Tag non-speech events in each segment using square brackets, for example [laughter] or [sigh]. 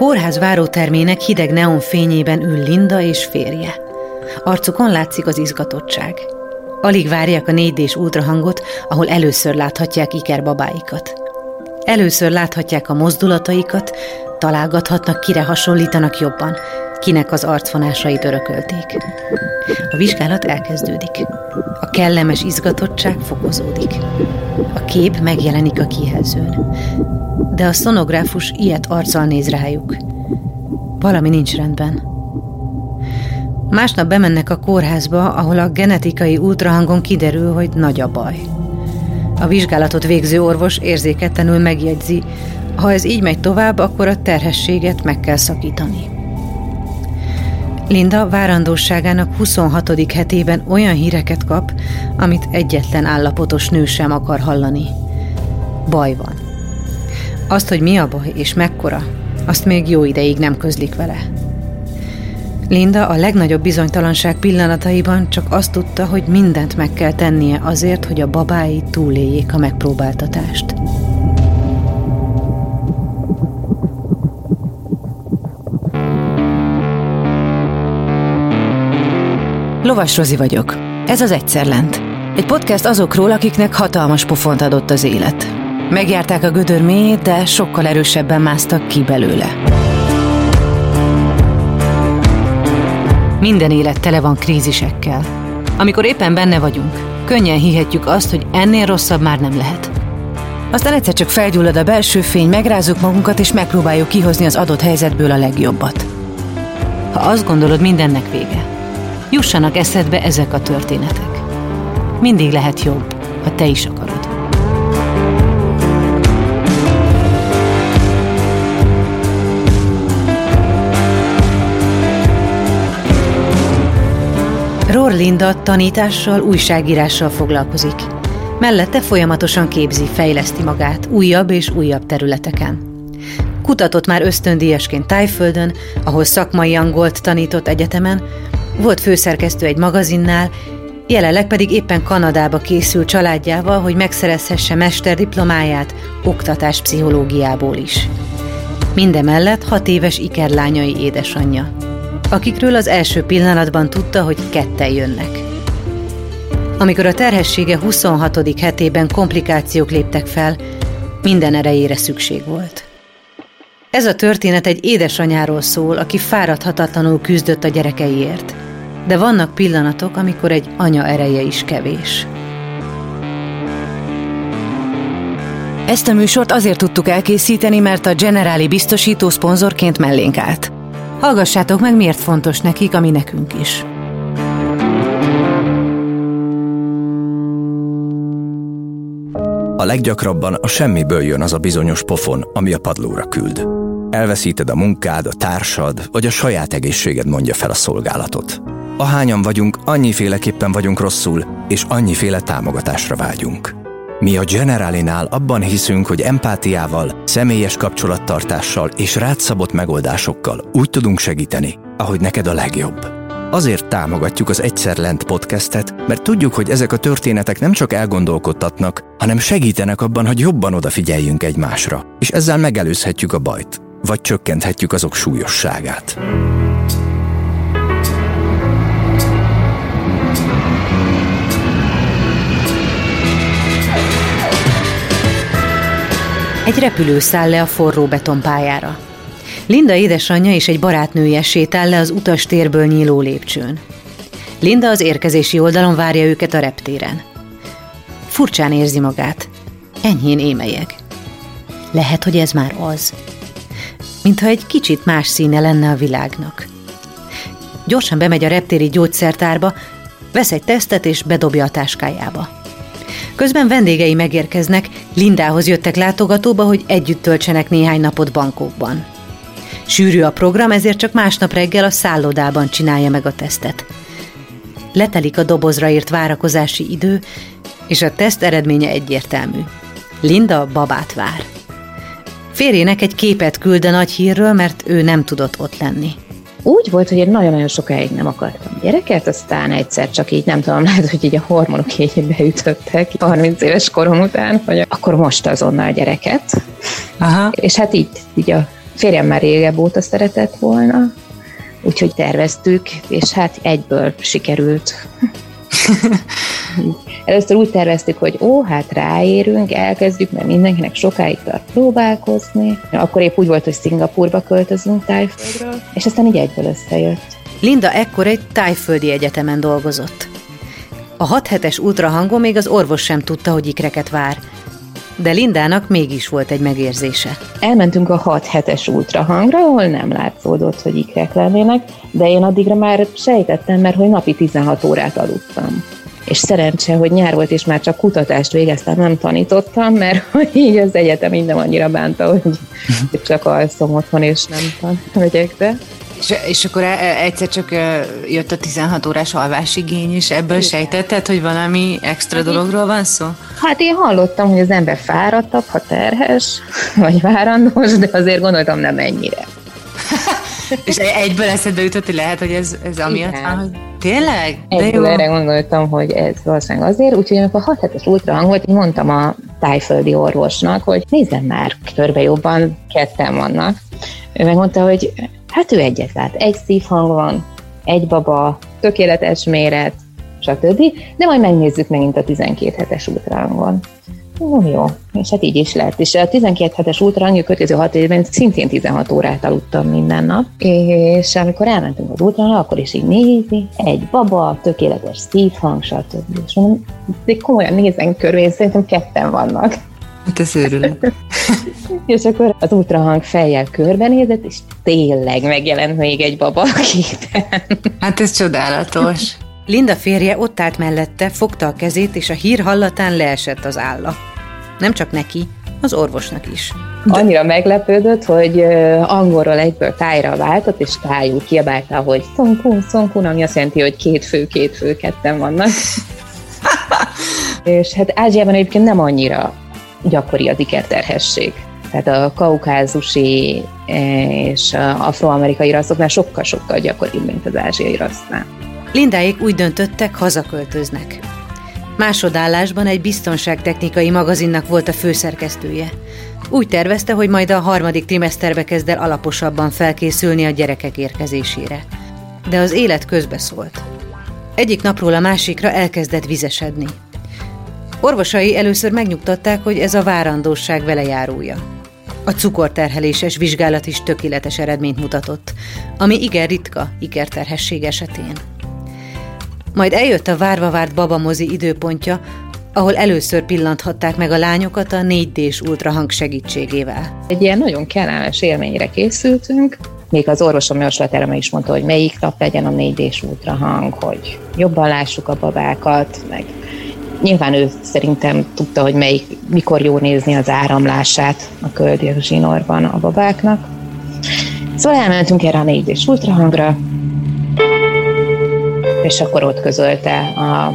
kórház várótermének hideg neonfényében ül Linda és férje. Arcukon látszik az izgatottság. Alig várják a 4D-s ultrahangot, ahol először láthatják Iker babáikat. Először láthatják a mozdulataikat, találgathatnak, kire hasonlítanak jobban, kinek az arcfonásait örökölték. A vizsgálat elkezdődik. A kellemes izgatottság fokozódik. A kép megjelenik a kijelzőn. De a szonográfus ilyet arccal néz rájuk. Valami nincs rendben. Másnap bemennek a kórházba, ahol a genetikai ultrahangon kiderül, hogy nagy a baj. A vizsgálatot végző orvos érzéketlenül megjegyzi, ha ez így megy tovább, akkor a terhességet meg kell szakítani. Linda várandóságának 26. hetében olyan híreket kap, amit egyetlen állapotos nő sem akar hallani. Baj van. Azt, hogy mi a baj és mekkora, azt még jó ideig nem közlik vele. Linda a legnagyobb bizonytalanság pillanataiban csak azt tudta, hogy mindent meg kell tennie azért, hogy a babái túléljék a megpróbáltatást. Lovas Rozi vagyok. Ez az Egyszer Lent. Egy podcast azokról, akiknek hatalmas pofont adott az élet. Megjárták a gödör mélyét, de sokkal erősebben másztak ki belőle. Minden élet tele van krízisekkel. Amikor éppen benne vagyunk, könnyen hihetjük azt, hogy ennél rosszabb már nem lehet. Aztán egyszer csak felgyullad a belső fény, megrázunk magunkat, és megpróbáljuk kihozni az adott helyzetből a legjobbat. Ha azt gondolod, mindennek vége, jussanak eszedbe ezek a történetek. Mindig lehet jobb, ha te is akarod. Ror Linda tanítással, újságírással foglalkozik. Mellette folyamatosan képzi, fejleszti magát újabb és újabb területeken. Kutatott már ösztöndíjasként Tájföldön, ahol szakmai angolt tanított egyetemen, volt főszerkesztő egy magazinnál, jelenleg pedig éppen Kanadába készül családjával, hogy megszerezhesse mesterdiplomáját oktatáspszichológiából is. Mindemellett hat éves ikerlányai édesanyja, akikről az első pillanatban tudta, hogy ketten jönnek. Amikor a terhessége 26. hetében komplikációk léptek fel, minden erejére szükség volt. Ez a történet egy édesanyáról szól, aki fáradhatatlanul küzdött a gyerekeiért – de vannak pillanatok, amikor egy anya ereje is kevés. Ezt a műsort azért tudtuk elkészíteni, mert a Generáli biztosító szponzorként mellénk állt. Hallgassátok meg, miért fontos nekik, ami nekünk is. A leggyakrabban a semmiből jön az a bizonyos pofon, ami a padlóra küld. Elveszíted a munkád, a társad, vagy a saját egészséged mondja fel a szolgálatot. Ahányan vagyunk, annyiféleképpen vagyunk rosszul, és annyiféle támogatásra vágyunk. Mi a Generalinál abban hiszünk, hogy empátiával, személyes kapcsolattartással és rátszabott megoldásokkal úgy tudunk segíteni, ahogy neked a legjobb. Azért támogatjuk az Egyszer Lent podcastet, mert tudjuk, hogy ezek a történetek nem csak elgondolkodtatnak, hanem segítenek abban, hogy jobban odafigyeljünk egymásra, és ezzel megelőzhetjük a bajt, vagy csökkenthetjük azok súlyosságát. Egy repülő száll le a forró betonpályára. Linda édesanyja és egy barátnője sétál le az utastérből nyíló lépcsőn. Linda az érkezési oldalon várja őket a reptéren. Furcsán érzi magát. Enyhén émelyeg. Lehet, hogy ez már az. Mintha egy kicsit más színe lenne a világnak. Gyorsan bemegy a reptéri gyógyszertárba, vesz egy tesztet és bedobja a táskájába. Közben vendégei megérkeznek, Lindához jöttek látogatóba, hogy együtt töltsenek néhány napot bankokban. Sűrű a program, ezért csak másnap reggel a szállodában csinálja meg a tesztet. Letelik a dobozra írt várakozási idő, és a teszt eredménye egyértelmű. Linda babát vár. Férjének egy képet küld a nagy hírről, mert ő nem tudott ott lenni úgy volt, hogy én nagyon-nagyon sokáig nem akartam gyereket, aztán egyszer csak így nem tudom, [laughs] lehet, hogy így a hormonok így beütöttek 30 éves korom után, hogy akkor most azonnal gyereket. Aha. És hát így, így a férjem már régebb óta szeretett volna, úgyhogy terveztük, és hát egyből sikerült. [laughs] Először úgy terveztük, hogy ó, hát ráérünk, elkezdjük, mert mindenkinek sokáig tart próbálkozni. Akkor épp úgy volt, hogy Szingapurba költözünk tájföldről, és aztán így egyből összejött. Linda ekkor egy tájföldi egyetemen dolgozott. A hat hetes ultrahangon még az orvos sem tudta, hogy ikreket vár. De Lindának mégis volt egy megérzése. Elmentünk a 6 hetes ultrahangra, ahol nem látszódott, hogy ikrek lennének, de én addigra már sejtettem, mert hogy napi 16 órát aludtam és szerencse, hogy nyár volt, és már csak kutatást végeztem, nem tanítottam, mert [laughs] hogy így az egyetem minden annyira bánta, hogy csak alszom otthon, és nem megyek be. És, és akkor e, e, egyszer csak jött a 16 órás alvásigény, és ebből Igen. sejtetted, hogy valami extra hát dologról van szó? Hát én hallottam, hogy az ember fáradtabb, ha terhes, [laughs] vagy várandós, de azért gondoltam nem ennyire. [laughs] és egyből eszedbe jutott, hogy lehet, hogy ez, ez amiatt van, hogy tényleg? De egyből jó. erre gondoltam, hogy ez valószínűleg azért, úgyhogy amikor 6 hetes ultrahang volt, én mondtam a tájföldi orvosnak, hogy nézzen már körbe jobban, ketten vannak. Ő megmondta, hogy Hát ő egyet lát, egy szívhang van, egy baba, tökéletes méret, stb. De majd megnézzük megint a 12 hetes ultrahangon. Jó, jó, és hát így is lett. És a 12 hetes ultrahang, a következő 6 évben szintén 16 órát aludtam minden nap, és amikor elmentünk az ultrahangra, akkor is így nézi, egy baba, tökéletes szívhang, stb. És mondom, de komolyan nézzen körül, szerintem ketten vannak. Hát ez őrület. [laughs] és akkor az ultrahang fejjel körbenézett, és tényleg megjelent még egy baba a képen. Hát ez csodálatos. Linda férje ott állt mellette, fogta a kezét, és a hír hallatán leesett az álla. Nem csak neki, az orvosnak is. De... Annyira meglepődött, hogy angolról egyből tájra váltott, és tájul kiabálta, hogy szonkun, szonkun, ami azt jelenti, hogy két fő, két fő, ketten vannak. [laughs] és hát Ázsiában egyébként nem annyira gyakori az ikerterhesség. Tehát a kaukázusi eh, és afroamerikai rasszoknál sokkal-sokkal gyakoribb, mint az ázsiai rassznál. Lindáik úgy döntöttek, hazaköltöznek. Másodállásban egy biztonságtechnikai magazinnak volt a főszerkesztője. Úgy tervezte, hogy majd a harmadik trimeszterbe kezd el alaposabban felkészülni a gyerekek érkezésére. De az élet közbeszólt. Egyik napról a másikra elkezdett vizesedni. Orvosai először megnyugtatták, hogy ez a várandóság velejárója. A cukorterheléses vizsgálat is tökéletes eredményt mutatott, ami igen ritka ikerterhesség esetén. Majd eljött a várva várt babamozi időpontja, ahol először pillanthatták meg a lányokat a 4D-s ultrahang segítségével. Egy ilyen nagyon kellemes élményre készültünk, még az orvosom javaslatára is mondta, hogy melyik nap legyen a 4D-s ultrahang, hogy jobban lássuk a babákat, meg Nyilván ő szerintem tudta, hogy melyik, mikor jó nézni az áramlását a köldök zsinórban a babáknak. Szóval elmentünk erre a négy és ultrahangra, és akkor ott közölte a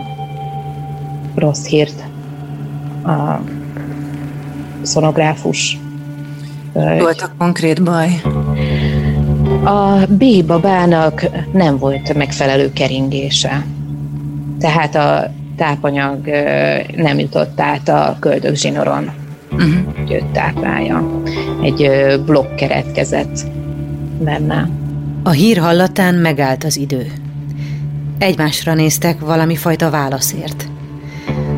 rossz hírt a szonográfus. Volt a konkrét baj? A B babának nem volt megfelelő keringése. Tehát a tápanyag nem jutott át a köldögzsinoron, uh-huh. hogy őt táplálja. Egy blokk keretkezett benne. A hír hallatán megállt az idő. Egymásra néztek valami fajta válaszért.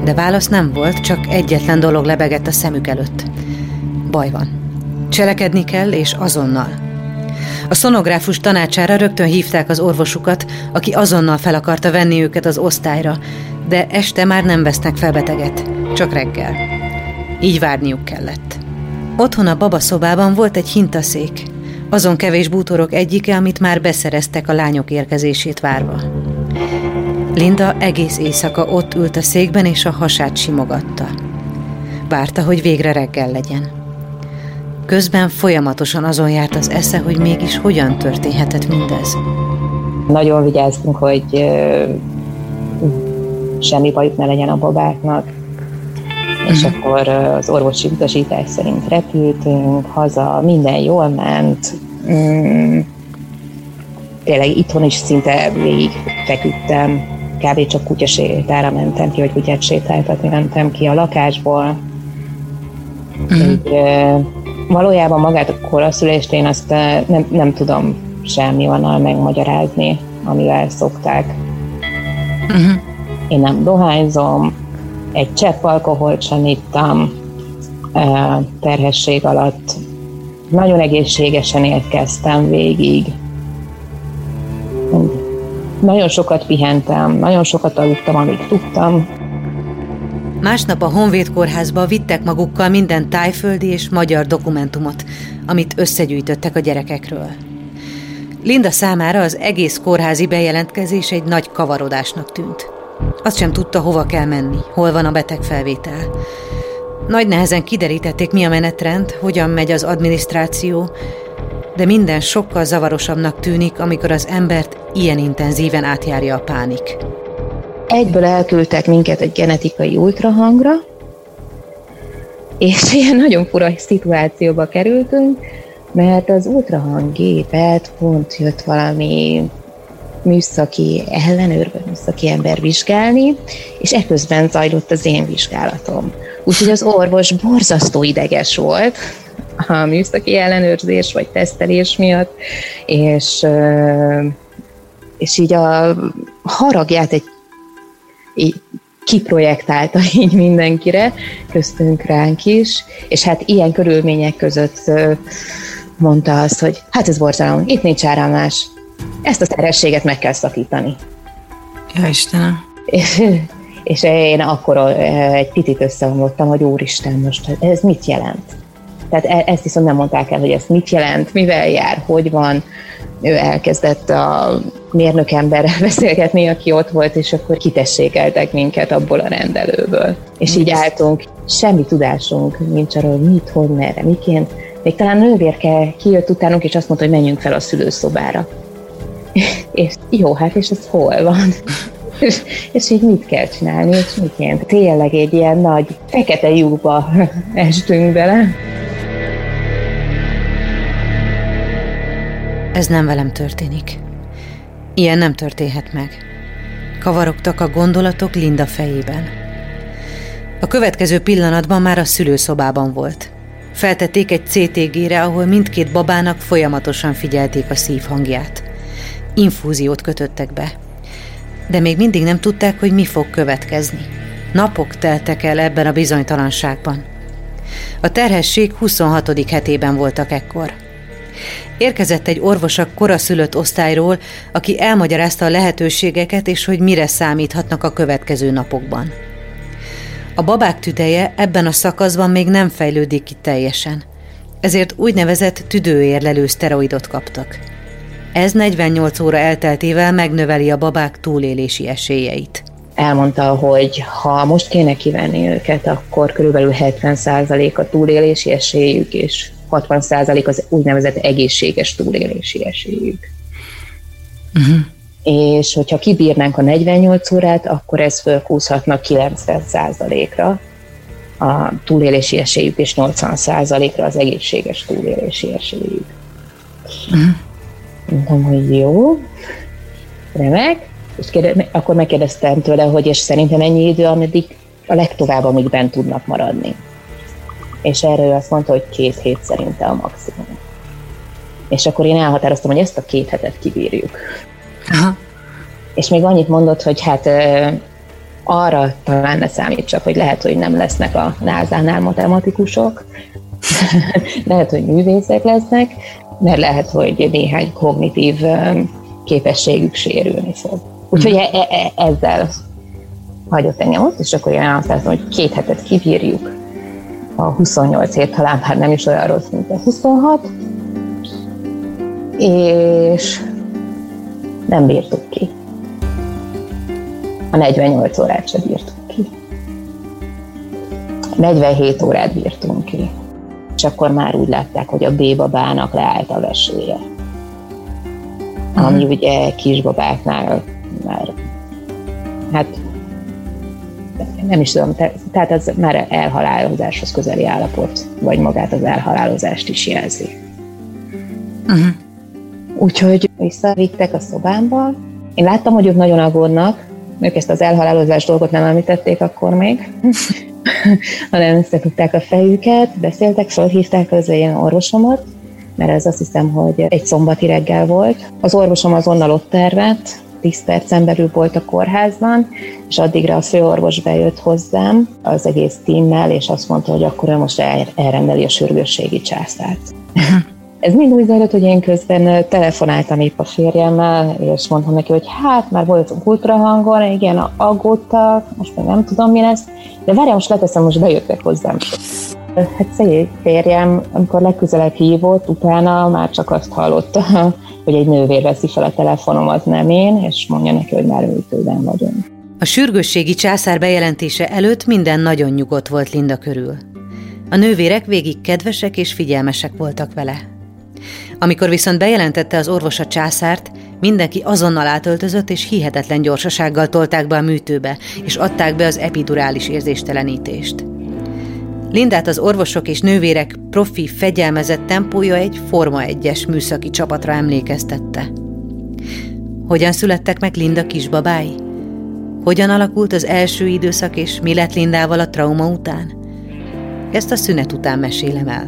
De válasz nem volt, csak egyetlen dolog lebegett a szemük előtt. Baj van. Cselekedni kell, és azonnal. A szonográfus tanácsára rögtön hívták az orvosukat, aki azonnal fel akarta venni őket az osztályra, de este már nem vesznek fel beteget, csak reggel. Így várniuk kellett. Otthon a babaszobában volt egy hintaszék, azon kevés bútorok egyike, amit már beszereztek a lányok érkezését várva. Linda egész éjszaka ott ült a székben, és a hasát simogatta. Várta, hogy végre reggel legyen. Közben folyamatosan azon járt az esze, hogy mégis hogyan történhetett mindez. Nagyon vigyáztunk, hogy semmi bajuk ne legyen a babáknak. És akkor az orvosi utasítás szerint repültünk haza, minden jól ment. Mm, tényleg itthon is szinte végig feküdtem, kb. csak kutyasétára mentem ki, vagy kutyát sétáltatni mentem ki a lakásból. Mm. Így, valójában magát a koraszülést én azt nem, nem tudom semmi van megmagyarázni, amivel szokták. Uh-huh. Én nem dohányzom, egy csepp alkoholt sem ittam terhesség alatt. Nagyon egészségesen érkeztem végig. Nagyon sokat pihentem, nagyon sokat aludtam, amíg tudtam. Másnap a Honvéd kórházba vittek magukkal minden tájföldi és magyar dokumentumot, amit összegyűjtöttek a gyerekekről. Linda számára az egész kórházi bejelentkezés egy nagy kavarodásnak tűnt. Azt sem tudta, hova kell menni, hol van a betegfelvétel. Nagy nehezen kiderítették, mi a menetrend, hogyan megy az adminisztráció, de minden sokkal zavarosabbnak tűnik, amikor az embert ilyen intenzíven átjárja a pánik. Egyből elküldtek minket egy genetikai ultrahangra, és ilyen nagyon fura szituációba kerültünk, mert az ultrahanggépet pont jött valami műszaki ellenőr, műszaki ember vizsgálni, és ekközben zajlott az én vizsgálatom. Úgyhogy az orvos borzasztó ideges volt a műszaki ellenőrzés vagy tesztelés miatt, és, és így a haragját egy így kiprojektálta [laughs] így mindenkire, köztünk ránk is, és hát ilyen körülmények között mondta azt, hogy hát ez borzalom, itt nincs áramlás, ezt a terhességet meg kell szakítani. Ja, Istenem. És, [laughs] és én akkor egy picit összeomlottam, hogy úristen, most ez mit jelent? Tehát e, ezt viszont nem mondták el, hogy ez mit jelent, mivel jár, hogy van. Ő elkezdett a mérnök emberrel [laughs] beszélgetni, aki ott volt, és akkor kitessékeltek minket abból a rendelőből. És így álltunk, semmi tudásunk nincs arról, hogy mit, hogy, merre, miként. Még talán nővérke kijött utánunk, és azt mondta, hogy menjünk fel a szülőszobára. [laughs] és jó, hát és ez hol van? [laughs] és, és így mit kell csinálni, és miként. Tényleg egy ilyen nagy fekete lyukba estünk bele. Ez nem velem történik. Ilyen nem történhet meg. Kavarogtak a gondolatok Linda fejében. A következő pillanatban már a szülőszobában volt. Feltették egy CTG-re, ahol mindkét babának folyamatosan figyelték a szívhangját. Infúziót kötöttek be. De még mindig nem tudták, hogy mi fog következni. Napok teltek el ebben a bizonytalanságban. A terhesség 26. hetében voltak ekkor. Érkezett egy orvos a koraszülött osztályról, aki elmagyarázta a lehetőségeket és hogy mire számíthatnak a következő napokban. A babák tüdeje ebben a szakaszban még nem fejlődik ki teljesen, ezért úgynevezett tüdőérlelő szteroidot kaptak. Ez 48 óra elteltével megnöveli a babák túlélési esélyeit. Elmondta, hogy ha most kéne kivenni őket, akkor körülbelül 70% a túlélési esélyük, és 60% az úgynevezett egészséges túlélési esélyük. Uh-huh. És hogyha kibírnánk a 48 órát, akkor ez fölkúszhatna 90%-ra a túlélési esélyük, és 80%-ra az egészséges túlélési esélyük. Uh-huh. Mondtam, hogy jó, remek, és kérde, akkor megkérdeztem tőle, hogy és szerintem ennyi idő, ameddig a legtovább, amíg bent tudnak maradni és erre ő azt mondta, hogy két hét szerinte a maximum. És akkor én elhatároztam, hogy ezt a két hetet kibírjuk. Aha. És még annyit mondott, hogy hát arra talán ne számítsak, hogy lehet, hogy nem lesznek a názánál matematikusok, [laughs] lehet, hogy művészek lesznek, mert lehet, hogy néhány kognitív képességük sérülni fog. Úgyhogy e- e- e- ezzel hagyott engem ott, és akkor én elhatároztam, hogy két hetet kibírjuk, a 28 hét talán már nem is olyan rossz, mint a 26, és nem bírtuk ki. A 48 órát sem bírtuk ki. 47 órát bírtunk ki. És akkor már úgy látták, hogy a B-babának leállt a vesélye. Ami mm. ugye kisbabáknál már hát nem is tudom, tehát ez már elhalálozáshoz közeli állapot, vagy magát az elhalálozást is jelzi. Uh-huh. Úgyhogy visszavittek a szobámba. Én láttam, hogy ők nagyon aggódnak, ők ezt az elhalálozás dolgot nem említették akkor még. [laughs] hanem összetudták a fejüket, beszéltek, felhívták az én orvosomat, mert ez azt hiszem, hogy egy szombati reggel volt. Az orvosom azonnal ott tervett, 10 percen belül volt a kórházban, és addigra a főorvos bejött hozzám az egész tímmel, és azt mondta, hogy akkor ő most elrendeli a sürgősségi császárt. [laughs] Ez mind úgy zajlott, hogy én közben telefonáltam épp a férjemmel, és mondtam neki, hogy hát már voltunk ultrahangon, igen, aggódtak, most még nem tudom mi lesz, de várjál, most leteszem, most bejöttek hozzám. Hát szegény férjem, amikor legközelebb hívott, utána már csak azt hallotta, hogy egy nővér veszi fel a telefonomat, nem én, és mondja neki, hogy már műtőben vagyunk. A sürgősségi császár bejelentése előtt minden nagyon nyugodt volt Linda körül. A nővérek végig kedvesek és figyelmesek voltak vele. Amikor viszont bejelentette az orvos a császárt, mindenki azonnal átöltözött és hihetetlen gyorsasággal tolták be a műtőbe, és adták be az epidurális érzéstelenítést. Lindát az orvosok és nővérek profi, fegyelmezett tempója egy Forma 1-es műszaki csapatra emlékeztette. Hogyan születtek meg Linda kisbabái? Hogyan alakult az első időszak, és mi lett Lindával a trauma után? Ezt a szünet után mesélem el.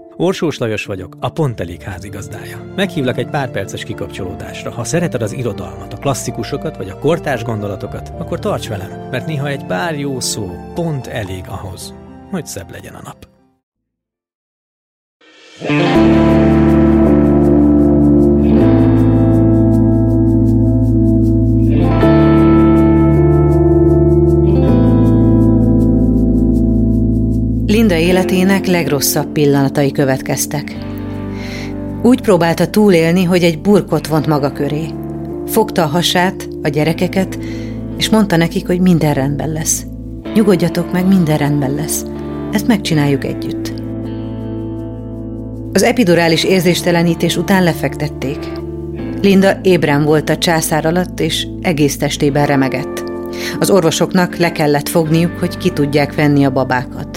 Orsós Lajos vagyok, a Pont Elég házigazdája. Meghívlak egy pár perces kikapcsolódásra. Ha szereted az irodalmat, a klasszikusokat vagy a kortárs gondolatokat, akkor tarts velem, mert néha egy pár jó szó pont elég ahhoz, hogy szebb legyen a nap. Linda életének legrosszabb pillanatai következtek. Úgy próbálta túlélni, hogy egy burkot vont maga köré. Fogta a hasát, a gyerekeket, és mondta nekik, hogy minden rendben lesz. Nyugodjatok meg, minden rendben lesz. Ezt megcsináljuk együtt. Az epidurális érzéstelenítés után lefektették. Linda ébren volt a császár alatt, és egész testében remegett. Az orvosoknak le kellett fogniuk, hogy ki tudják venni a babákat.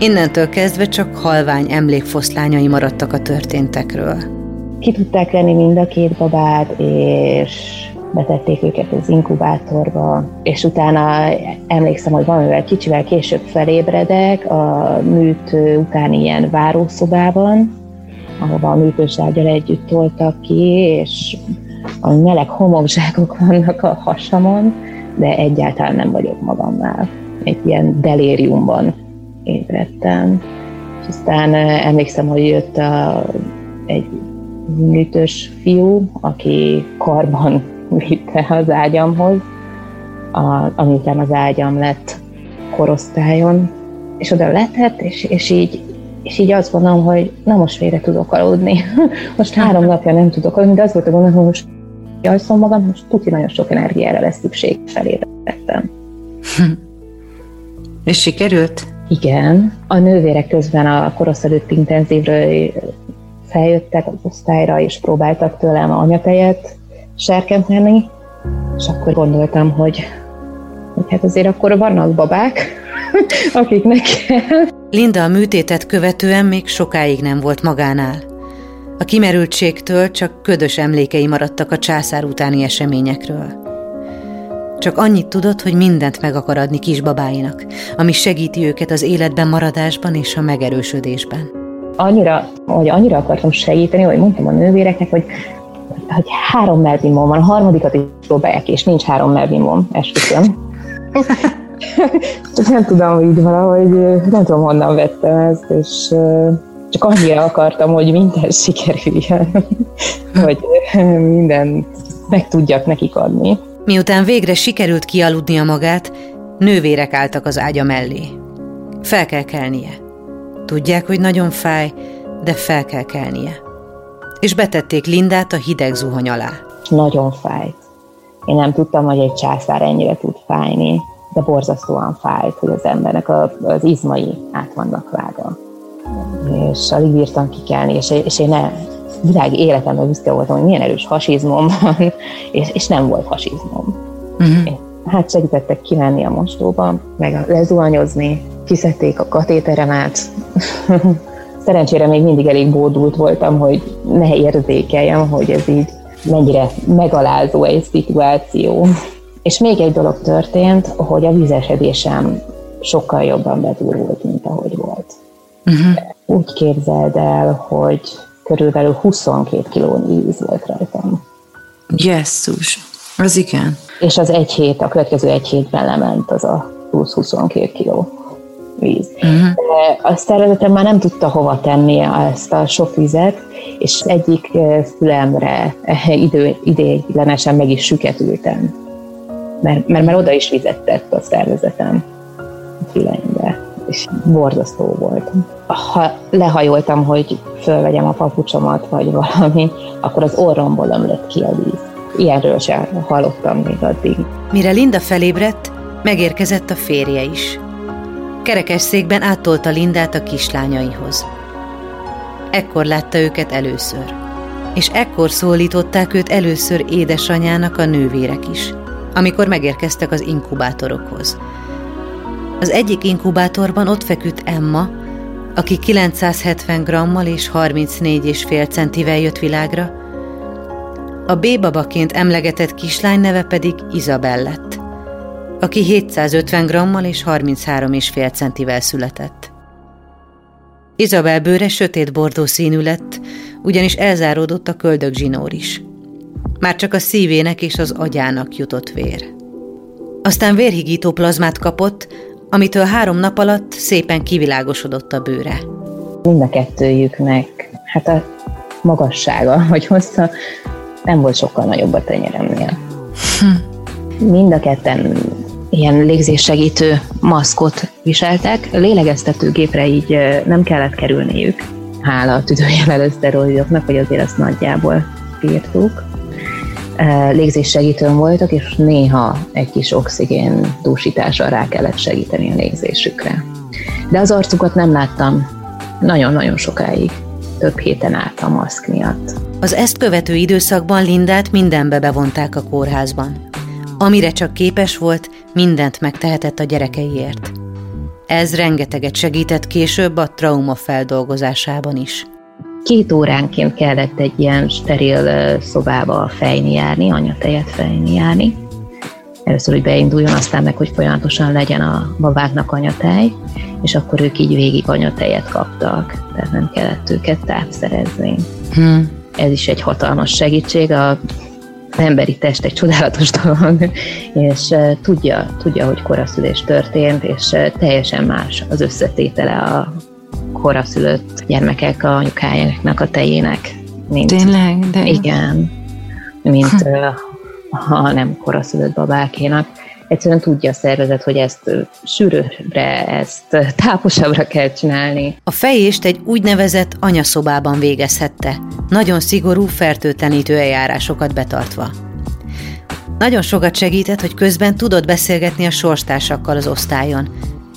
Innentől kezdve csak halvány emlékfoszlányai maradtak a történtekről. Ki tudták venni mind a két babát, és betették őket az inkubátorba, és utána emlékszem, hogy valamivel kicsivel később felébredek a műt utáni ilyen várószobában, ahova a műtős együtt toltak ki, és a meleg homokzsákok vannak a hasamon, de egyáltalán nem vagyok magamnál. Egy ilyen delériumban ébredtem. És aztán emlékszem, hogy jött a, egy műtős fiú, aki karban [laughs] vitte az ágyamhoz, a, amiután az ágyam lett korosztályon, és oda letett, és, és így és így azt gondolom, hogy na most végre tudok aludni. [laughs] Most három napja nem tudok aludni, de az volt a gondolom, hogy most alszom magam, most tuti nagyon sok energiára lesz szükség felé vettem. [laughs] És sikerült? Igen. A nővérek közben a korosz előtt intenzívről feljöttek az osztályra, és próbáltak tőlem anyatejet serkenteni, és akkor gondoltam, hogy, hogy hát azért akkor vannak babák, [laughs] akiknek kell. Linda a műtétet követően még sokáig nem volt magánál. A kimerültségtől csak ködös emlékei maradtak a császár utáni eseményekről. Csak annyit tudott, hogy mindent meg akar adni kisbabáinak, ami segíti őket az életben maradásban és a megerősödésben. Annyira, hogy annyira akartam segíteni, hogy mondtam a nővéreknek, hogy hogy három melvimom van, a harmadikat is próbálják, és nincs három melvimom, esküszöm. [laughs] nem tudom, hogy így valahogy, nem tudom, honnan vettem ezt, és csak annyira akartam, hogy minden sikerüljön, [laughs] hogy minden meg tudjak nekik adni. Miután végre sikerült kialudnia magát, nővérek álltak az ágya mellé. Fel kell kelnie. Tudják, hogy nagyon fáj, de fel kell kelnie. és betették Lindát a hideg zuhany alá. Nagyon fájt. Én nem tudtam, hogy egy császár ennyire tud fájni, de borzasztóan fájt, hogy az embernek a, az izmai át vannak vágva. És alig bírtam kikelni, és, és én ne, világ életemben büszke voltam, hogy milyen erős hasizmom van, [laughs] és, és nem volt hasizmom. Uh-huh. Hát segítettek kimenni a mostóba, meg lezuhanyozni, kiszedték a katéteremet. [laughs] Szerencsére még mindig elég bódult voltam, hogy ne érzékeljem, hogy ez így mennyire megalázó egy szituáció. És még egy dolog történt, hogy a vízesedésem sokkal jobban bedurult, mint ahogy volt. Uh-huh. Úgy képzeld el, hogy körülbelül 22 kiló víz volt rajtam. Jesszus, az igen. És az egy hét, a következő egy hétben lement az a plusz 22 kiló víz. Uh-huh. De a szervezetem már nem tudta hova tenni ezt a sok vizet, és egyik fülemre idő, idéglenesen meg is süketültem. Mert, mert már oda is vizet tett a szervezetem a füleimbe, és borzasztó volt. Ha lehajoltam, hogy fölvegyem a papucsomat, vagy valami, akkor az orromból ömlött ki a víz. Ilyenről sem hallottam még addig. Mire Linda felébredt, megérkezett a férje is. Kerekesszékben áttolta Lindát a kislányaihoz. Ekkor látta őket először. És ekkor szólították őt először édesanyának a nővérek is, amikor megérkeztek az inkubátorokhoz. Az egyik inkubátorban ott feküdt Emma, aki 970 grammal és 34,5 centivel jött világra, a B-babaként emlegetett kislány neve pedig Izabel lett, aki 750 grammal és 33,5 centivel született. Izabel bőre sötét bordó színű lett, ugyanis elzáródott a köldög zsinór is. Már csak a szívének és az agyának jutott vér. Aztán vérhigító plazmát kapott, amitől három nap alatt szépen kivilágosodott a bőre. Mind a kettőjüknek, hát a magassága [laughs] vagy hossza nem volt sokkal nagyobb a tenyeremnél. Hm. Mind a ketten ilyen légzéssegítő maszkot viseltek. Lélegeztetőgépre így nem kellett kerülniük, hála a tüdőjelelő szteroidoknak, hogy azért azt nagyjából bírtuk. Légzéssegítőn voltak, és néha egy kis oxigén dúsítással rá kellett segíteni a légzésükre. De az arcukat nem láttam nagyon-nagyon sokáig. Több héten át a maszk miatt. Az ezt követő időszakban Lindát mindenbe bevonták a kórházban. Amire csak képes volt, mindent megtehetett a gyerekeiért. Ez rengeteget segített később a trauma feldolgozásában is. Két óránként kellett egy ilyen steril szobába fejni járni, anyatejet fejni járni. Először, hogy beinduljon, aztán meg, hogy folyamatosan legyen a babáknak anyatej, és akkor ők így végig anyatejet kaptak, tehát nem kellett őket tápszerezni. Hmm. Ez is egy hatalmas segítség. A emberi test egy csodálatos [laughs] dolog, és tudja, tudja, hogy koraszülés történt, és teljesen más az összetétele a koraszülött gyermekek a anyukájának a tejének. Mint, Tényleg? De... Igen, mint ha nem koraszülött babákénak. Egyszerűen tudja a szervezet, hogy ezt sűrűbbre, ezt táposabbra kell csinálni. A fejést egy úgynevezett anyaszobában végezhette, nagyon szigorú fertőtlenítő eljárásokat betartva. Nagyon sokat segített, hogy közben tudott beszélgetni a sorstársakkal az osztályon.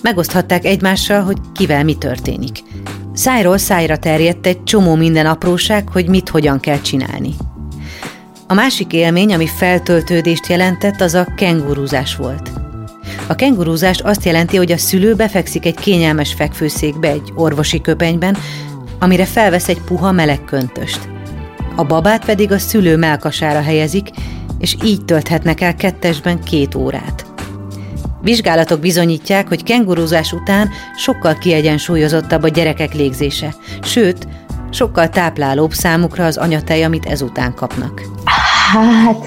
Megoszthatták egymással, hogy kivel mi történik. Szájról szájra terjedt egy csomó minden apróság, hogy mit hogyan kell csinálni. A másik élmény, ami feltöltődést jelentett, az a kengurúzás volt. A kengurúzás azt jelenti, hogy a szülő befekszik egy kényelmes fekvőszékbe egy orvosi köpenyben, amire felvesz egy puha meleg köntöst. A babát pedig a szülő melkasára helyezik, és így tölthetnek el kettesben két órát. Vizsgálatok bizonyítják, hogy kengurúzás után sokkal kiegyensúlyozottabb a gyerekek légzése, sőt, sokkal táplálóbb számukra az anyatej, amit ezután kapnak. Hát,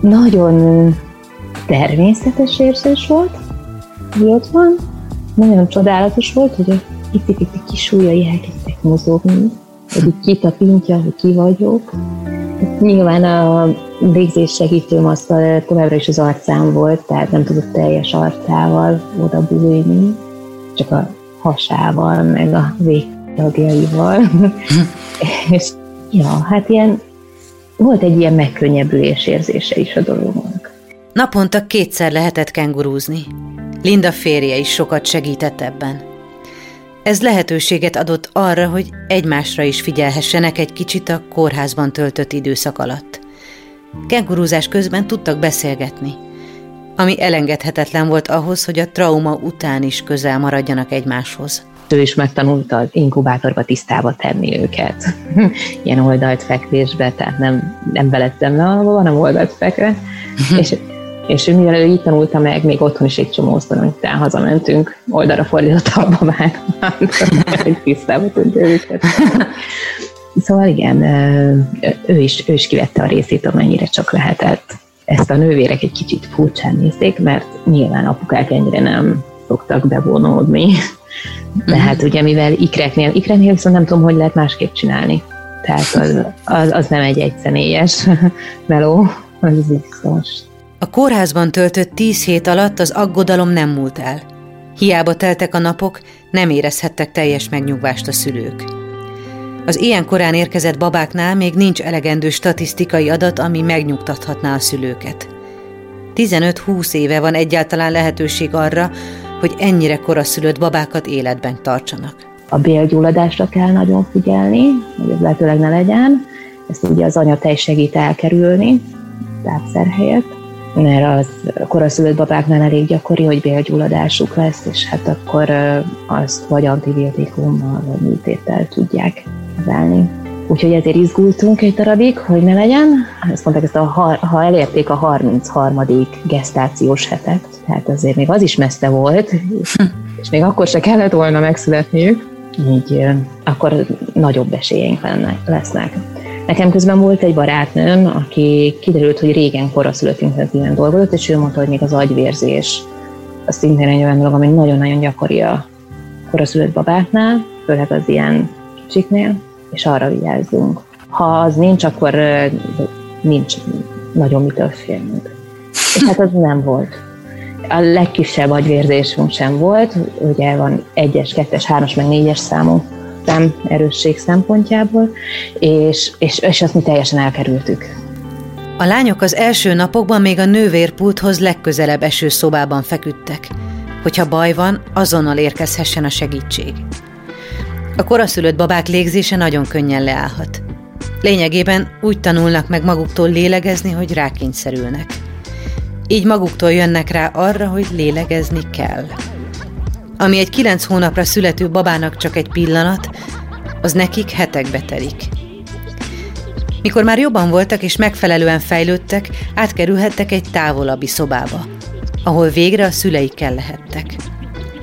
nagyon természetes érzés volt, hogy ott van. Nagyon csodálatos volt, hogy a pici-pici kis ujjai elkezdtek mozogni, hogy így kitapintja, hogy ki vagyok. Nyilván a végzés segítő masztal továbbra is az arcám volt, tehát nem tudott teljes arcával oda bújni, csak a hasával, meg a végtagjaival. [laughs] és Ja, hát ilyen, volt egy ilyen megkönnyebbülés érzése is a dolognak. Naponta kétszer lehetett kengurúzni. Linda férje is sokat segített ebben. Ez lehetőséget adott arra, hogy egymásra is figyelhessenek egy kicsit a kórházban töltött időszak alatt. Kengurúzás közben tudtak beszélgetni, ami elengedhetetlen volt ahhoz, hogy a trauma után is közel maradjanak egymáshoz. Ő is megtanulta az inkubátorba tisztába tenni őket. [laughs] Ilyen oldalt fekvésbe, tehát nem, nem belettem le, hanem oldalt fekve. és [laughs] és mivel ő így tanulta meg, még otthon is egy csomó után hazamentünk, oldalra fordított a babát, [laughs] hogy tisztába tudja őket. Szóval igen, ő is, ő is kivette a részét, amennyire csak lehetett. Ezt a nővérek egy kicsit furcsán nézték, mert nyilván apukák ennyire nem szoktak bevonódni. De mhm. hát ugye, mivel ikreknél, ikreknél viszont nem tudom, hogy lehet másképp csinálni. Tehát az, az, az nem egy egyszemélyes [laughs] meló, az biztos. A kórházban töltött tíz hét alatt az aggodalom nem múlt el. Hiába teltek a napok, nem érezhettek teljes megnyugvást a szülők. Az ilyen korán érkezett babáknál még nincs elegendő statisztikai adat, ami megnyugtathatná a szülőket. 15-20 éve van egyáltalán lehetőség arra, hogy ennyire koraszülött babákat életben tartsanak. A bélgyulladásra kell nagyon figyelni, hogy ez lehetőleg ne legyen. Ezt ugye az anyatej segít elkerülni, tápszer helyett mert az koraszülött babáknál elég gyakori, hogy bélgyulladásuk lesz, és hát akkor azt vagy antibiotikummal, vagy műtéttel tudják kezelni. Úgyhogy ezért izgultunk egy darabig, hogy ne legyen. Ezt mondták, ezt a, ha elérték a 33. gestációs hetet, tehát azért még az is messze volt, és még akkor se kellett volna megszületniük, így akkor nagyobb esélyeink lesznek. Nekem közben volt egy barátnőm, aki kiderült, hogy régen koraszülött intenzíven dolgozott, és ő mondta, hogy még az agyvérzés az szintén egy olyan dolog, ami nagyon-nagyon gyakori a koraszülött babáknál, főleg az ilyen kicsiknél, és arra vigyázzunk. Ha az nincs, akkor nincs nagyon mitől félnünk. És hát az nem volt. A legkisebb agyvérzésünk sem volt, ugye van egyes, kettes, hármas, meg négyes számú szem erősség szempontjából, és, és, és azt mi teljesen elkerültük. A lányok az első napokban még a nővérpulthoz legközelebb eső szobában feküdtek, hogyha baj van, azonnal érkezhessen a segítség. A koraszülött babák légzése nagyon könnyen leállhat. Lényegében úgy tanulnak meg maguktól lélegezni, hogy rákényszerülnek. Így maguktól jönnek rá arra, hogy lélegezni kell. Ami egy kilenc hónapra születő babának csak egy pillanat, az nekik hetekbe telik. Mikor már jobban voltak és megfelelően fejlődtek, átkerülhettek egy távolabbi szobába, ahol végre a szüleikkel lehettek.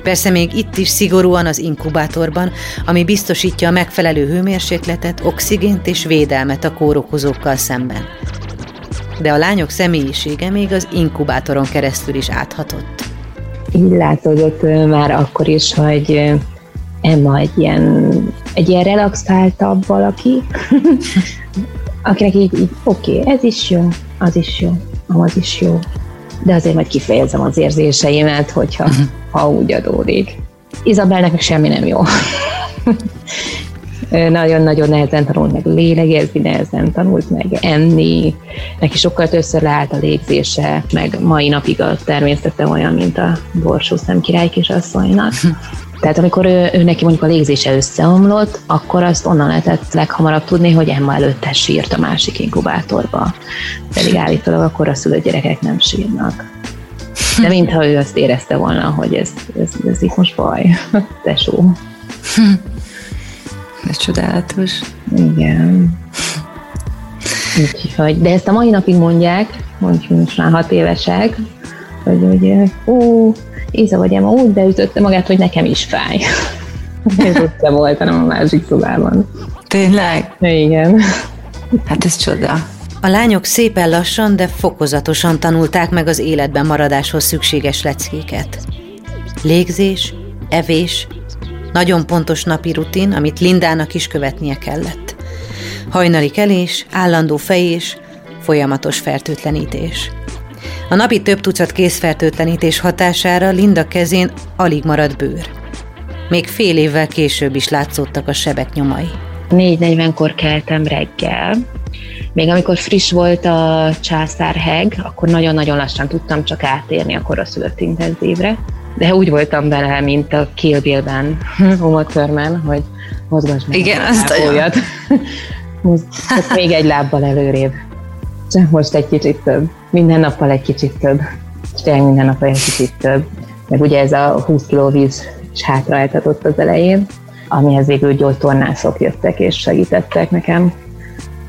Persze még itt is szigorúan az inkubátorban, ami biztosítja a megfelelő hőmérsékletet, oxigént és védelmet a kórokozókkal szemben. De a lányok személyisége még az inkubátoron keresztül is áthatott így látódott már akkor is, hogy Emma egy ilyen, egy ilyen relaxáltabb valaki, [laughs] akinek így, így oké, okay, ez is jó, az is jó, az is jó, de azért majd kifejezem az érzéseimet, hogyha ha úgy adódik. Izabelnek meg semmi nem jó. [laughs] nagyon-nagyon nehezen tanult meg lélegezni, nehezen tanult meg enni, neki sokkal többször leállt a légzése, meg mai napig a természete olyan, mint a borsó szemkirály kisasszonynak. [laughs] Tehát amikor ő, ő neki mondjuk a légzése összeomlott, akkor azt onnan lehetett leghamarabb tudni, hogy Emma előtte sírt a másik inkubátorba. Pedig állítólag akkor a szülő gyerekek nem sírnak. De mintha ő azt érezte volna, hogy ez, ez, ez itt most baj, [laughs] tesó. [laughs] Ez csodálatos. Igen. Úgyhogy, de ezt a mai napig mondják, mondjuk most már hat évesek, hogy ugye, ó, Éza vagy Emma úgy beütötte magát, hogy nekem is fáj. [laughs] Ez ott volt, hanem a másik szobában. Tényleg? Igen. Hát ez csoda. A lányok szépen lassan, de fokozatosan tanulták meg az életben maradáshoz szükséges leckéket. Légzés, evés, nagyon pontos napi rutin, amit Lindának is követnie kellett. Hajnali kelés, állandó fejés, folyamatos fertőtlenítés. A napi több tucat készfertőtlenítés hatására Linda kezén alig maradt bőr. Még fél évvel később is látszottak a sebek nyomai. 4.40-kor keltem reggel, még amikor friss volt a császárheg, akkor nagyon-nagyon lassan tudtam csak átérni a koraszülött intenzívre, de úgy voltam bele, mint a Kill Bill-ben, [laughs] Uma Thurman, hogy mozgasd meg Igen, a azt. [laughs] Most még egy lábbal előrébb. Csak most egy kicsit több. Minden nappal egy kicsit több. És tényleg minden nappal egy kicsit több. Meg ugye ez a 20 kg víz is hátraáltatott az elején, amihez végül gyógytornászok jöttek és segítettek nekem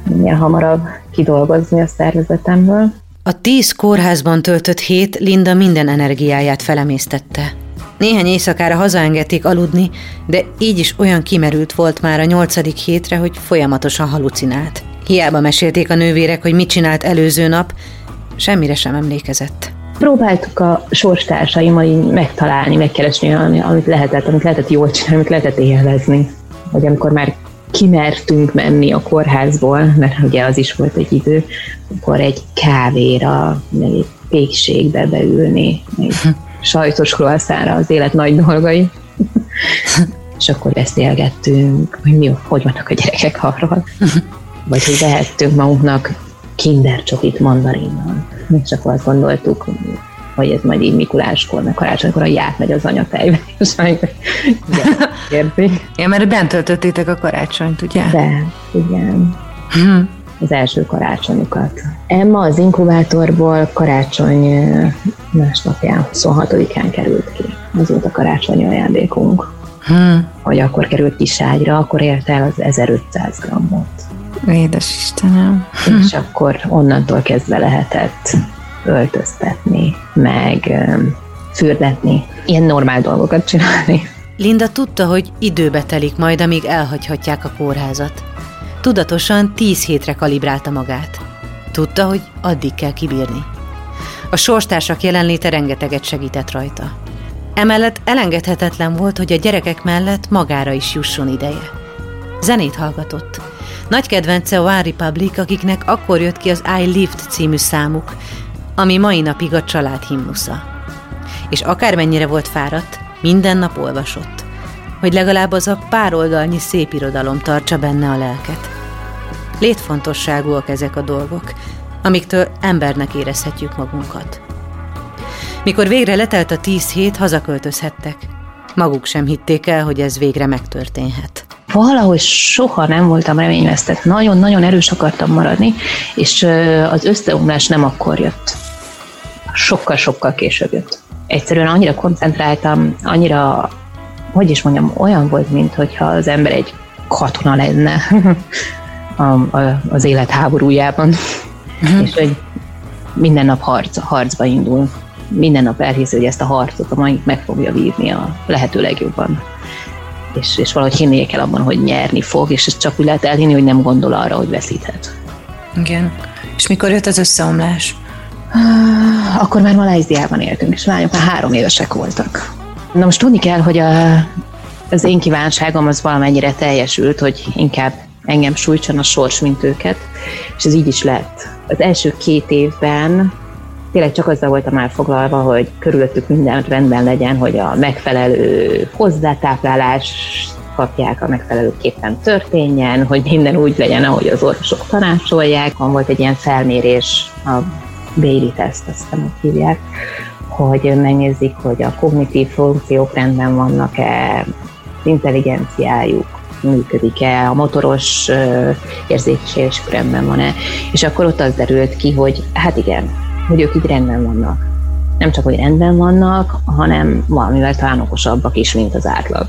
minél hamarabb kidolgozni a szervezetemből. A tíz kórházban töltött hét Linda minden energiáját felemésztette. Néhány éjszakára hazaengedték aludni, de így is olyan kimerült volt már a nyolcadik hétre, hogy folyamatosan halucinált. Hiába mesélték a nővérek, hogy mit csinált előző nap, semmire sem emlékezett. Próbáltuk a sorstársaimmal így megtalálni, megkeresni, amit lehetett, amit lehetett jól csinálni, amit lehetett élvezni. Hogy amikor már kimertünk menni a kórházból, mert ugye az is volt egy idő, akkor egy kávéra, meg egy pékségbe beülni, egy [laughs] sajtos croissantra az élet nagy dolgai. [laughs] és akkor beszélgettünk, hogy mi, hogy vannak a gyerekek arról. [laughs] Vagy hogy vehettünk magunknak kinder csokit mandarinnal. És akkor azt gondoltuk, hogy ez majd így Mikuláskor, meg karácsonykor a ját megy az anyatejbe, [laughs] és érzik. Ja, mert bent töltöttétek a karácsonyt, ugye? De, igen. Hm. Az első karácsonyukat. Emma az inkubátorból karácsony másnapján, 26-án került ki. Az volt a karácsonyi ajándékunk. Hm. Hogy akkor került kiságyra, akkor érte el az 1500 grammot. Édes Istenem. És akkor onnantól kezdve lehetett öltöztetni, meg fürdetni, ilyen normál dolgokat csinálni. Linda tudta, hogy időbe telik majd, amíg elhagyhatják a kórházat. Tudatosan tíz hétre kalibrálta magát. Tudta, hogy addig kell kibírni. A sorstársak jelenléte rengeteget segített rajta. Emellett elengedhetetlen volt, hogy a gyerekek mellett magára is jusson ideje. Zenét hallgatott. Nagy kedvence a One Republic, akiknek akkor jött ki az I Lived című számuk, ami mai napig a család himnusza. És akármennyire volt fáradt, minden nap olvasott, hogy legalább az a pár oldalnyi szép irodalom tartsa benne a lelket. Létfontosságúak ezek a dolgok, amiktől embernek érezhetjük magunkat. Mikor végre letelt a tíz hét, hazaköltözhettek. Maguk sem hitték el, hogy ez végre megtörténhet. Valahogy soha nem voltam reményvesztett. Nagyon-nagyon erős akartam maradni, és az összeomlás nem akkor jött. Sokkal-sokkal később jött. Egyszerűen annyira koncentráltam, annyira, hogy is mondjam, olyan volt, mintha az ember egy katona lenne [laughs] a, a, az élet háborújában. Uh-huh. És hogy minden nap harc, harcba indul. Minden nap elhiszi, hogy ezt a harcot a mai meg fogja vívni a lehető legjobban. És, és valahogy hinnie kell abban, hogy nyerni fog, és ezt csak úgy lehet elhinni, hogy nem gondol arra, hogy veszíthet. Igen. És mikor jött az összeomlás? Akkor már Malajziában éltünk, és lányok már három évesek voltak. Na most tudni kell, hogy a, az én kívánságom az valamennyire teljesült, hogy inkább engem sújtson a sors, mint őket, és ez így is lett. Az első két évben tényleg csak azzal voltam elfoglalva, hogy körülöttük minden rendben legyen, hogy a megfelelő hozzátáplálás kapják, a megfelelőképpen történjen, hogy minden úgy legyen, ahogy az orvosok tanácsolják. Van volt egy ilyen felmérés, a Bailey teszt, azt hiszem, hogy hívják, hogy megnézik, hogy a kognitív funkciók rendben vannak-e, intelligenciájuk, működik-e, a motoros érzékelésük rendben van-e, és akkor ott az derült ki, hogy hát igen, hogy ők így rendben vannak. Nem csak, hogy rendben vannak, hanem valamivel talán okosabbak is, mint az átlag.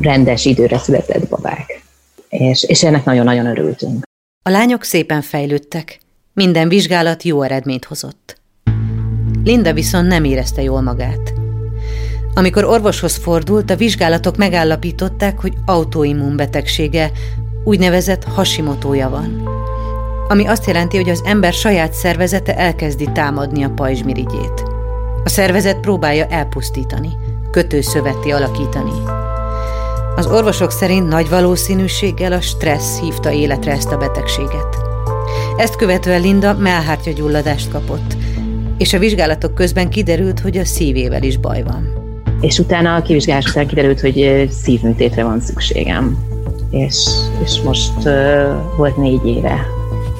Rendes időre született babák. És, és ennek nagyon-nagyon örültünk. A lányok szépen fejlődtek. Minden vizsgálat jó eredményt hozott. Linda viszont nem érezte jól magát. Amikor orvoshoz fordult, a vizsgálatok megállapították, hogy autoimmunbetegsége, úgynevezett hasimotója van, ami azt jelenti, hogy az ember saját szervezete elkezdi támadni a pajzsmirigyét. A szervezet próbálja elpusztítani, kötőszövetté alakítani. Az orvosok szerint nagy valószínűséggel a stressz hívta életre ezt a betegséget. Ezt követően Linda mellhártya gyulladást kapott, és a vizsgálatok közben kiderült, hogy a szívével is baj van. És utána a kivizsgálás után kiderült, hogy szívműtétre van szükségem. és, és most uh, volt négy éve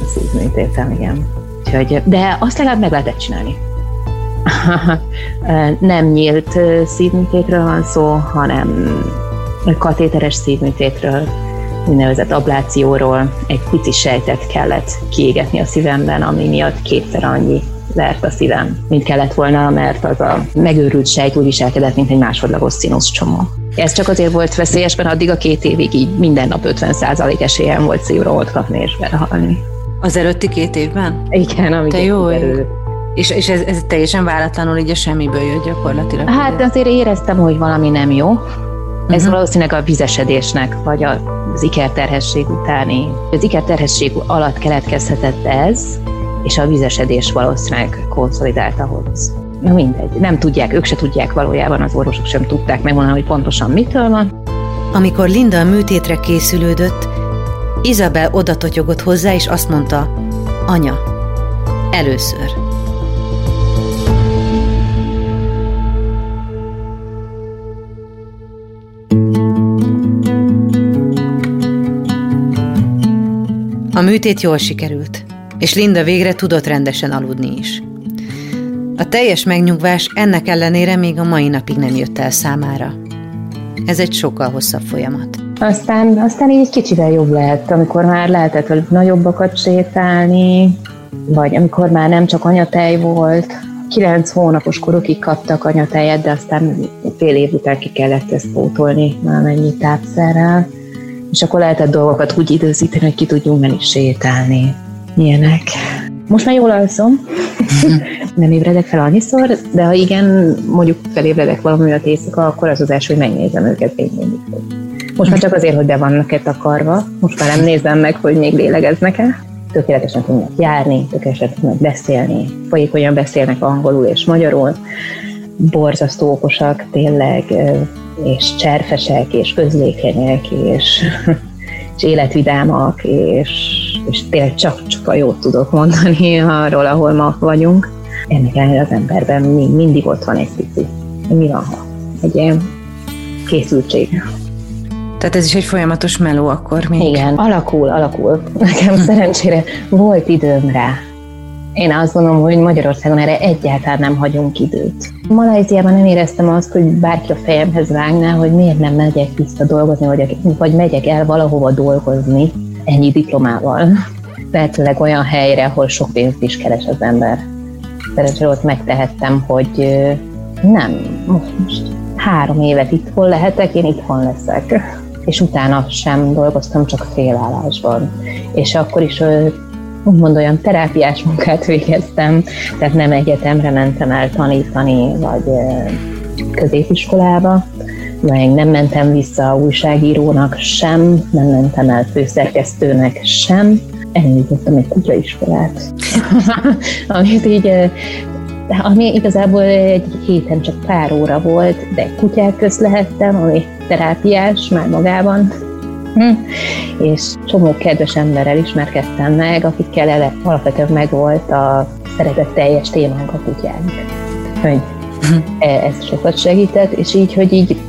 a szívműtétem, igen. Úgyhogy, de azt legalább meg lehetett csinálni. [laughs] nem nyílt szívműtétről van szó, hanem katéteres szívműtétről, úgynevezett ablációról egy pici sejtet kellett kiégetni a szívemben, ami miatt kétszer annyi vert a szívem, mint kellett volna, mert az a megőrült sejt úgy viselkedett, mint egy másodlagos színusz csomó. Ez csak azért volt veszélyes, mert addig a két évig így minden nap 50% esélyem volt szívrohot kapni és belehalni. Az előtti két évben? Igen, amíg Te jó, és, és ez, ez teljesen váratlanul így a semmiből jött gyakorlatilag? Hát azért éreztem, hogy valami nem jó. Ez uh-huh. valószínűleg a vizesedésnek, vagy az ikerterhesség utáni. Az ikerterhesség alatt keletkezhetett ez, és a vizesedés valószínűleg konszolidált ahhoz. Na mindegy, nem tudják, ők se tudják valójában, az orvosok sem tudták megmondani, hogy pontosan mitől van. Amikor Linda a műtétre készülődött, Izabel odatotyogott hozzá, és azt mondta, anya, először. A műtét jól sikerült, és Linda végre tudott rendesen aludni is. A teljes megnyugvás ennek ellenére még a mai napig nem jött el számára. Ez egy sokkal hosszabb folyamat. Aztán, aztán így kicsivel jobb lett, amikor már lehetett velük nagyobbakat sétálni, vagy amikor már nem csak anyatej volt, kilenc hónapos korokig kaptak anyatejet, de aztán fél év után ki kellett ezt pótolni mennyi tápszerrel, és akkor lehetett dolgokat úgy időzíteni, hogy ki tudjunk menni sétálni. Ilyenek. Most már jól alszom, [laughs] nem ébredek fel annyiszor, de ha igen, mondjuk felébredek valami a éjszaka, akkor az az első, hogy megnézem őket még mindig. Most már csak azért, hogy be vannak-e takarva, most már nem nézem meg, hogy még lélegeznek-e. Tökéletesen tudnak járni, tökéletesen tudnak beszélni, folyékonyan beszélnek angolul és magyarul, borzasztó okosak tényleg, és cserfesek, és közlékenyek, és, [laughs] és életvidámak, és, és tényleg csak-csak a jót tudok mondani arról, ahol ma vagyunk. Ennek ellenére az emberben még mindig ott van egy pici. Mi van, ha? Egy ilyen készültség. Tehát ez is egy folyamatos meló akkor még. Igen, alakul, alakul. Nekem szerencsére volt időm rá. Én azt gondolom, hogy Magyarországon erre egyáltalán nem hagyunk időt. Malajziában nem éreztem azt, hogy bárki a fejemhez vágná, hogy miért nem megyek vissza dolgozni, vagy, vagy megyek el valahova dolgozni ennyi diplomával. Lehetőleg olyan helyre, ahol sok pénzt is keres az ember. Szerencsére ott megtehettem, hogy nem, most három évet itthon lehetek, én itthon leszek. És utána sem dolgoztam, csak félállásban. És akkor is úgymond olyan terápiás munkát végeztem, tehát nem egyetemre mentem el tanítani, vagy középiskolába, meg nem mentem vissza újságírónak sem, nem mentem el főszerkesztőnek sem, elindítottam egy kutyaiskolát, [laughs] amit így ami igazából egy héten csak pár óra volt, de kutyák közt lehettem, ami terápiás már magában. És csomó kedves emberrel ismerkedtem meg, akikkel ele, alapvetően megvolt a szeretetteljes témánk a kutyánk. Hogy e, ez sokat segített, és így, hogy így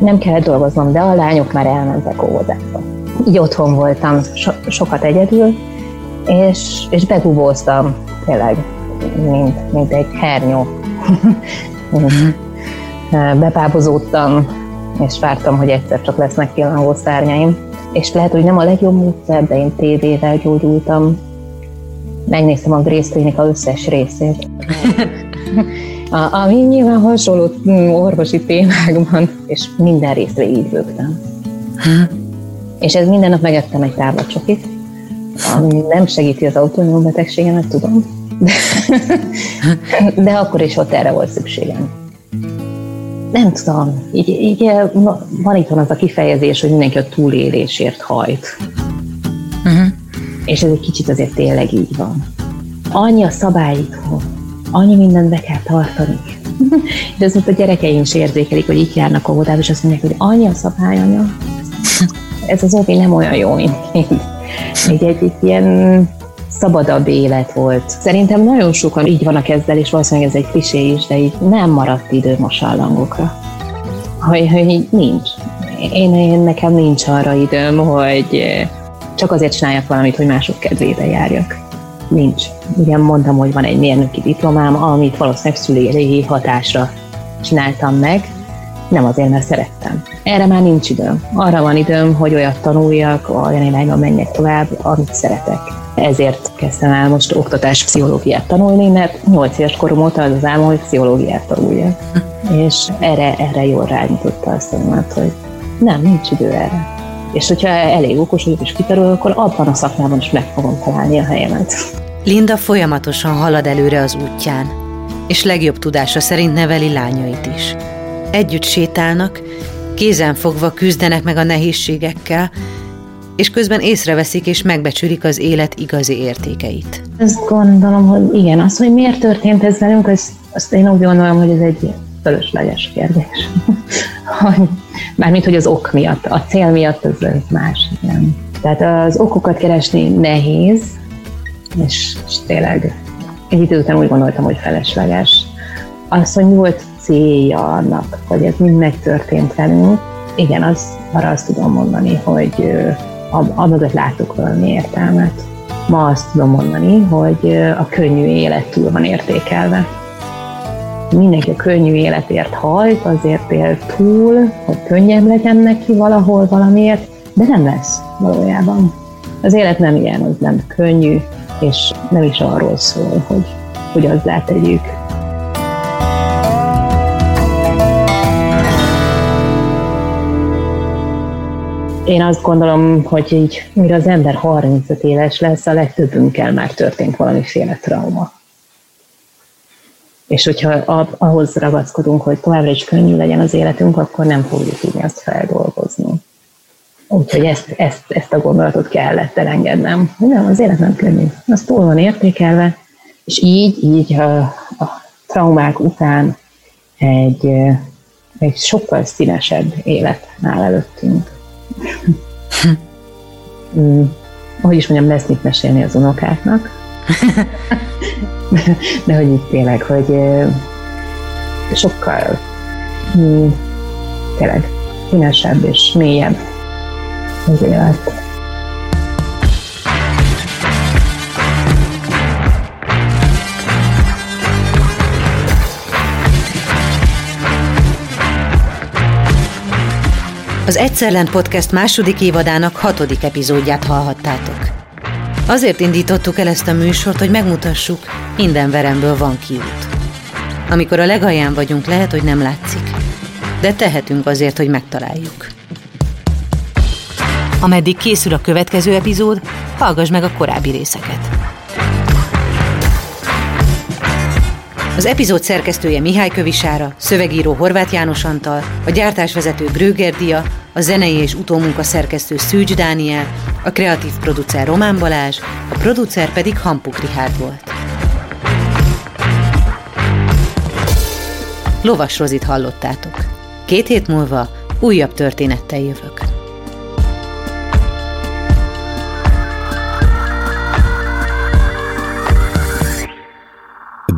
nem kellett dolgoznom, de a lányok már elmentek óvodába. Így otthon voltam so- sokat egyedül, és, és begubóztam tényleg, mint, mint egy hernyó. [laughs] Bepábozódtam, és vártam, hogy egyszer csak lesznek killangó szárnyaim. És lehet, hogy nem a legjobb módszer, de én tévével gyógyultam. Megnéztem a Grace Klinika összes részét. A, ami nyilván hasonló mm, orvosi témákban, és minden részre így bőgtem. És ez minden nap megettem egy táblacsokit, ami nem segíti az autonóm betegségemet, tudom. De, de akkor is ott erre volt szükségem. Nem tudom, így, így van itt van az a kifejezés, hogy mindenki a túlélésért hajt. Uh-huh. És ez egy kicsit azért tényleg így van. Annyi a szabály itthon, annyi mindent be kell tartani. [laughs] De ezt a gyerekeim is érzékelik, hogy itt járnak óvodába, és azt mondják, hogy annyi a szabály, anya. [laughs] Ez az óvi nem olyan jó, mint még egy, egy ilyen szabadabb élet volt. Szerintem nagyon sokan így vannak ezzel, és valószínűleg ez egy klisé is, de így nem maradt idő mosallangokra. Hogy, hogy nincs. én, én nekem nincs arra időm, hogy csak azért csináljak valamit, hogy mások kedvébe járjak. Nincs. Ugye mondtam, hogy van egy mérnöki diplomám, amit valószínűleg szüléi hatásra csináltam meg, nem azért, mert szerettem. Erre már nincs időm. Arra van időm, hogy olyat tanuljak, olyan irányba menjek tovább, amit szeretek. Ezért kezdtem el most oktatás pszichológiát tanulni, mert 8 éves korom óta az az álmom, hogy pszichológiát tanuljak. És erre, erre jól rányította a szememet, hogy nem, nincs idő erre. És hogyha elég okos vagyok és kitarul, akkor abban a szakmában is meg fogom találni a helyemet. Linda folyamatosan halad előre az útján, és legjobb tudása szerint neveli lányait is. Együtt sétálnak, kézen fogva küzdenek meg a nehézségekkel, és közben észreveszik és megbecsülik az élet igazi értékeit. Azt gondolom, hogy igen, az, hogy miért történt ez velünk, azt, azt én úgy gondolom, hogy ez egy fölösleges kérdés. [laughs] Mármint, hogy az ok miatt, a cél miatt az, más. Nem. Tehát az okokat keresni nehéz, és, és tényleg egy idő után úgy gondoltam, hogy felesleges. Az, hogy volt célja annak, hogy ez mind megtörtént velünk, igen, az, arra azt tudom mondani, hogy amögött látok valami értelmet. Ma azt tudom mondani, hogy a könnyű élet túl van értékelve. Mindenki a könnyű életért hajt, azért él túl, hogy könnyebb legyen neki valahol valamiért, de nem lesz valójában. Az élet nem ilyen, az nem könnyű, és nem is arról szól, hogy, hogy azzá tegyük, Én azt gondolom, hogy így, mire az ember 35 éves lesz, a legtöbbünkkel már történt valamiféle trauma. És hogyha ahhoz ragaszkodunk, hogy továbbra is könnyű legyen az életünk, akkor nem fogjuk tudni azt feldolgozni. Úgyhogy ezt, ezt, ezt a gondolatot kellett elengednem. Nem, az élet nem könnyű. Az túl van értékelve, és így, így a, a traumák után egy, egy sokkal színesebb élet áll előttünk mm, hogy is mondjam, lesz mit mesélni az unokáknak. [laughs] De hogy itt tényleg, hogy sokkal mm, tényleg színesebb és mélyebb az élet. Az Egyszerlent Podcast második évadának hatodik epizódját hallhattátok. Azért indítottuk el ezt a műsort, hogy megmutassuk, minden veremből van kiút. Amikor a legalján vagyunk, lehet, hogy nem látszik, de tehetünk azért, hogy megtaláljuk. Ameddig készül a következő epizód, hallgass meg a korábbi részeket. Az epizód szerkesztője Mihály Kövisára, szövegíró Horváth János Antal, a gyártásvezető Gröger Dia, a zenei és utómunka szerkesztő Szűcs Dániel, a kreatív producer Román Balázs, a producer pedig Hampuk Rihárd volt. Lovas Rozit hallottátok. Két hét múlva újabb történettel jövök.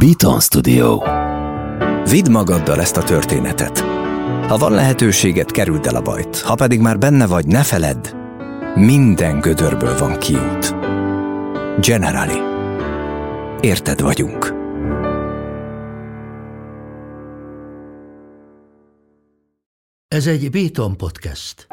Beaton Studio. Vidd magaddal ezt a történetet. Ha van lehetőséget, kerüld el a bajt. Ha pedig már benne vagy, ne feledd, minden gödörből van kiút. Generali. Érted vagyunk. Ez egy Béton podcast.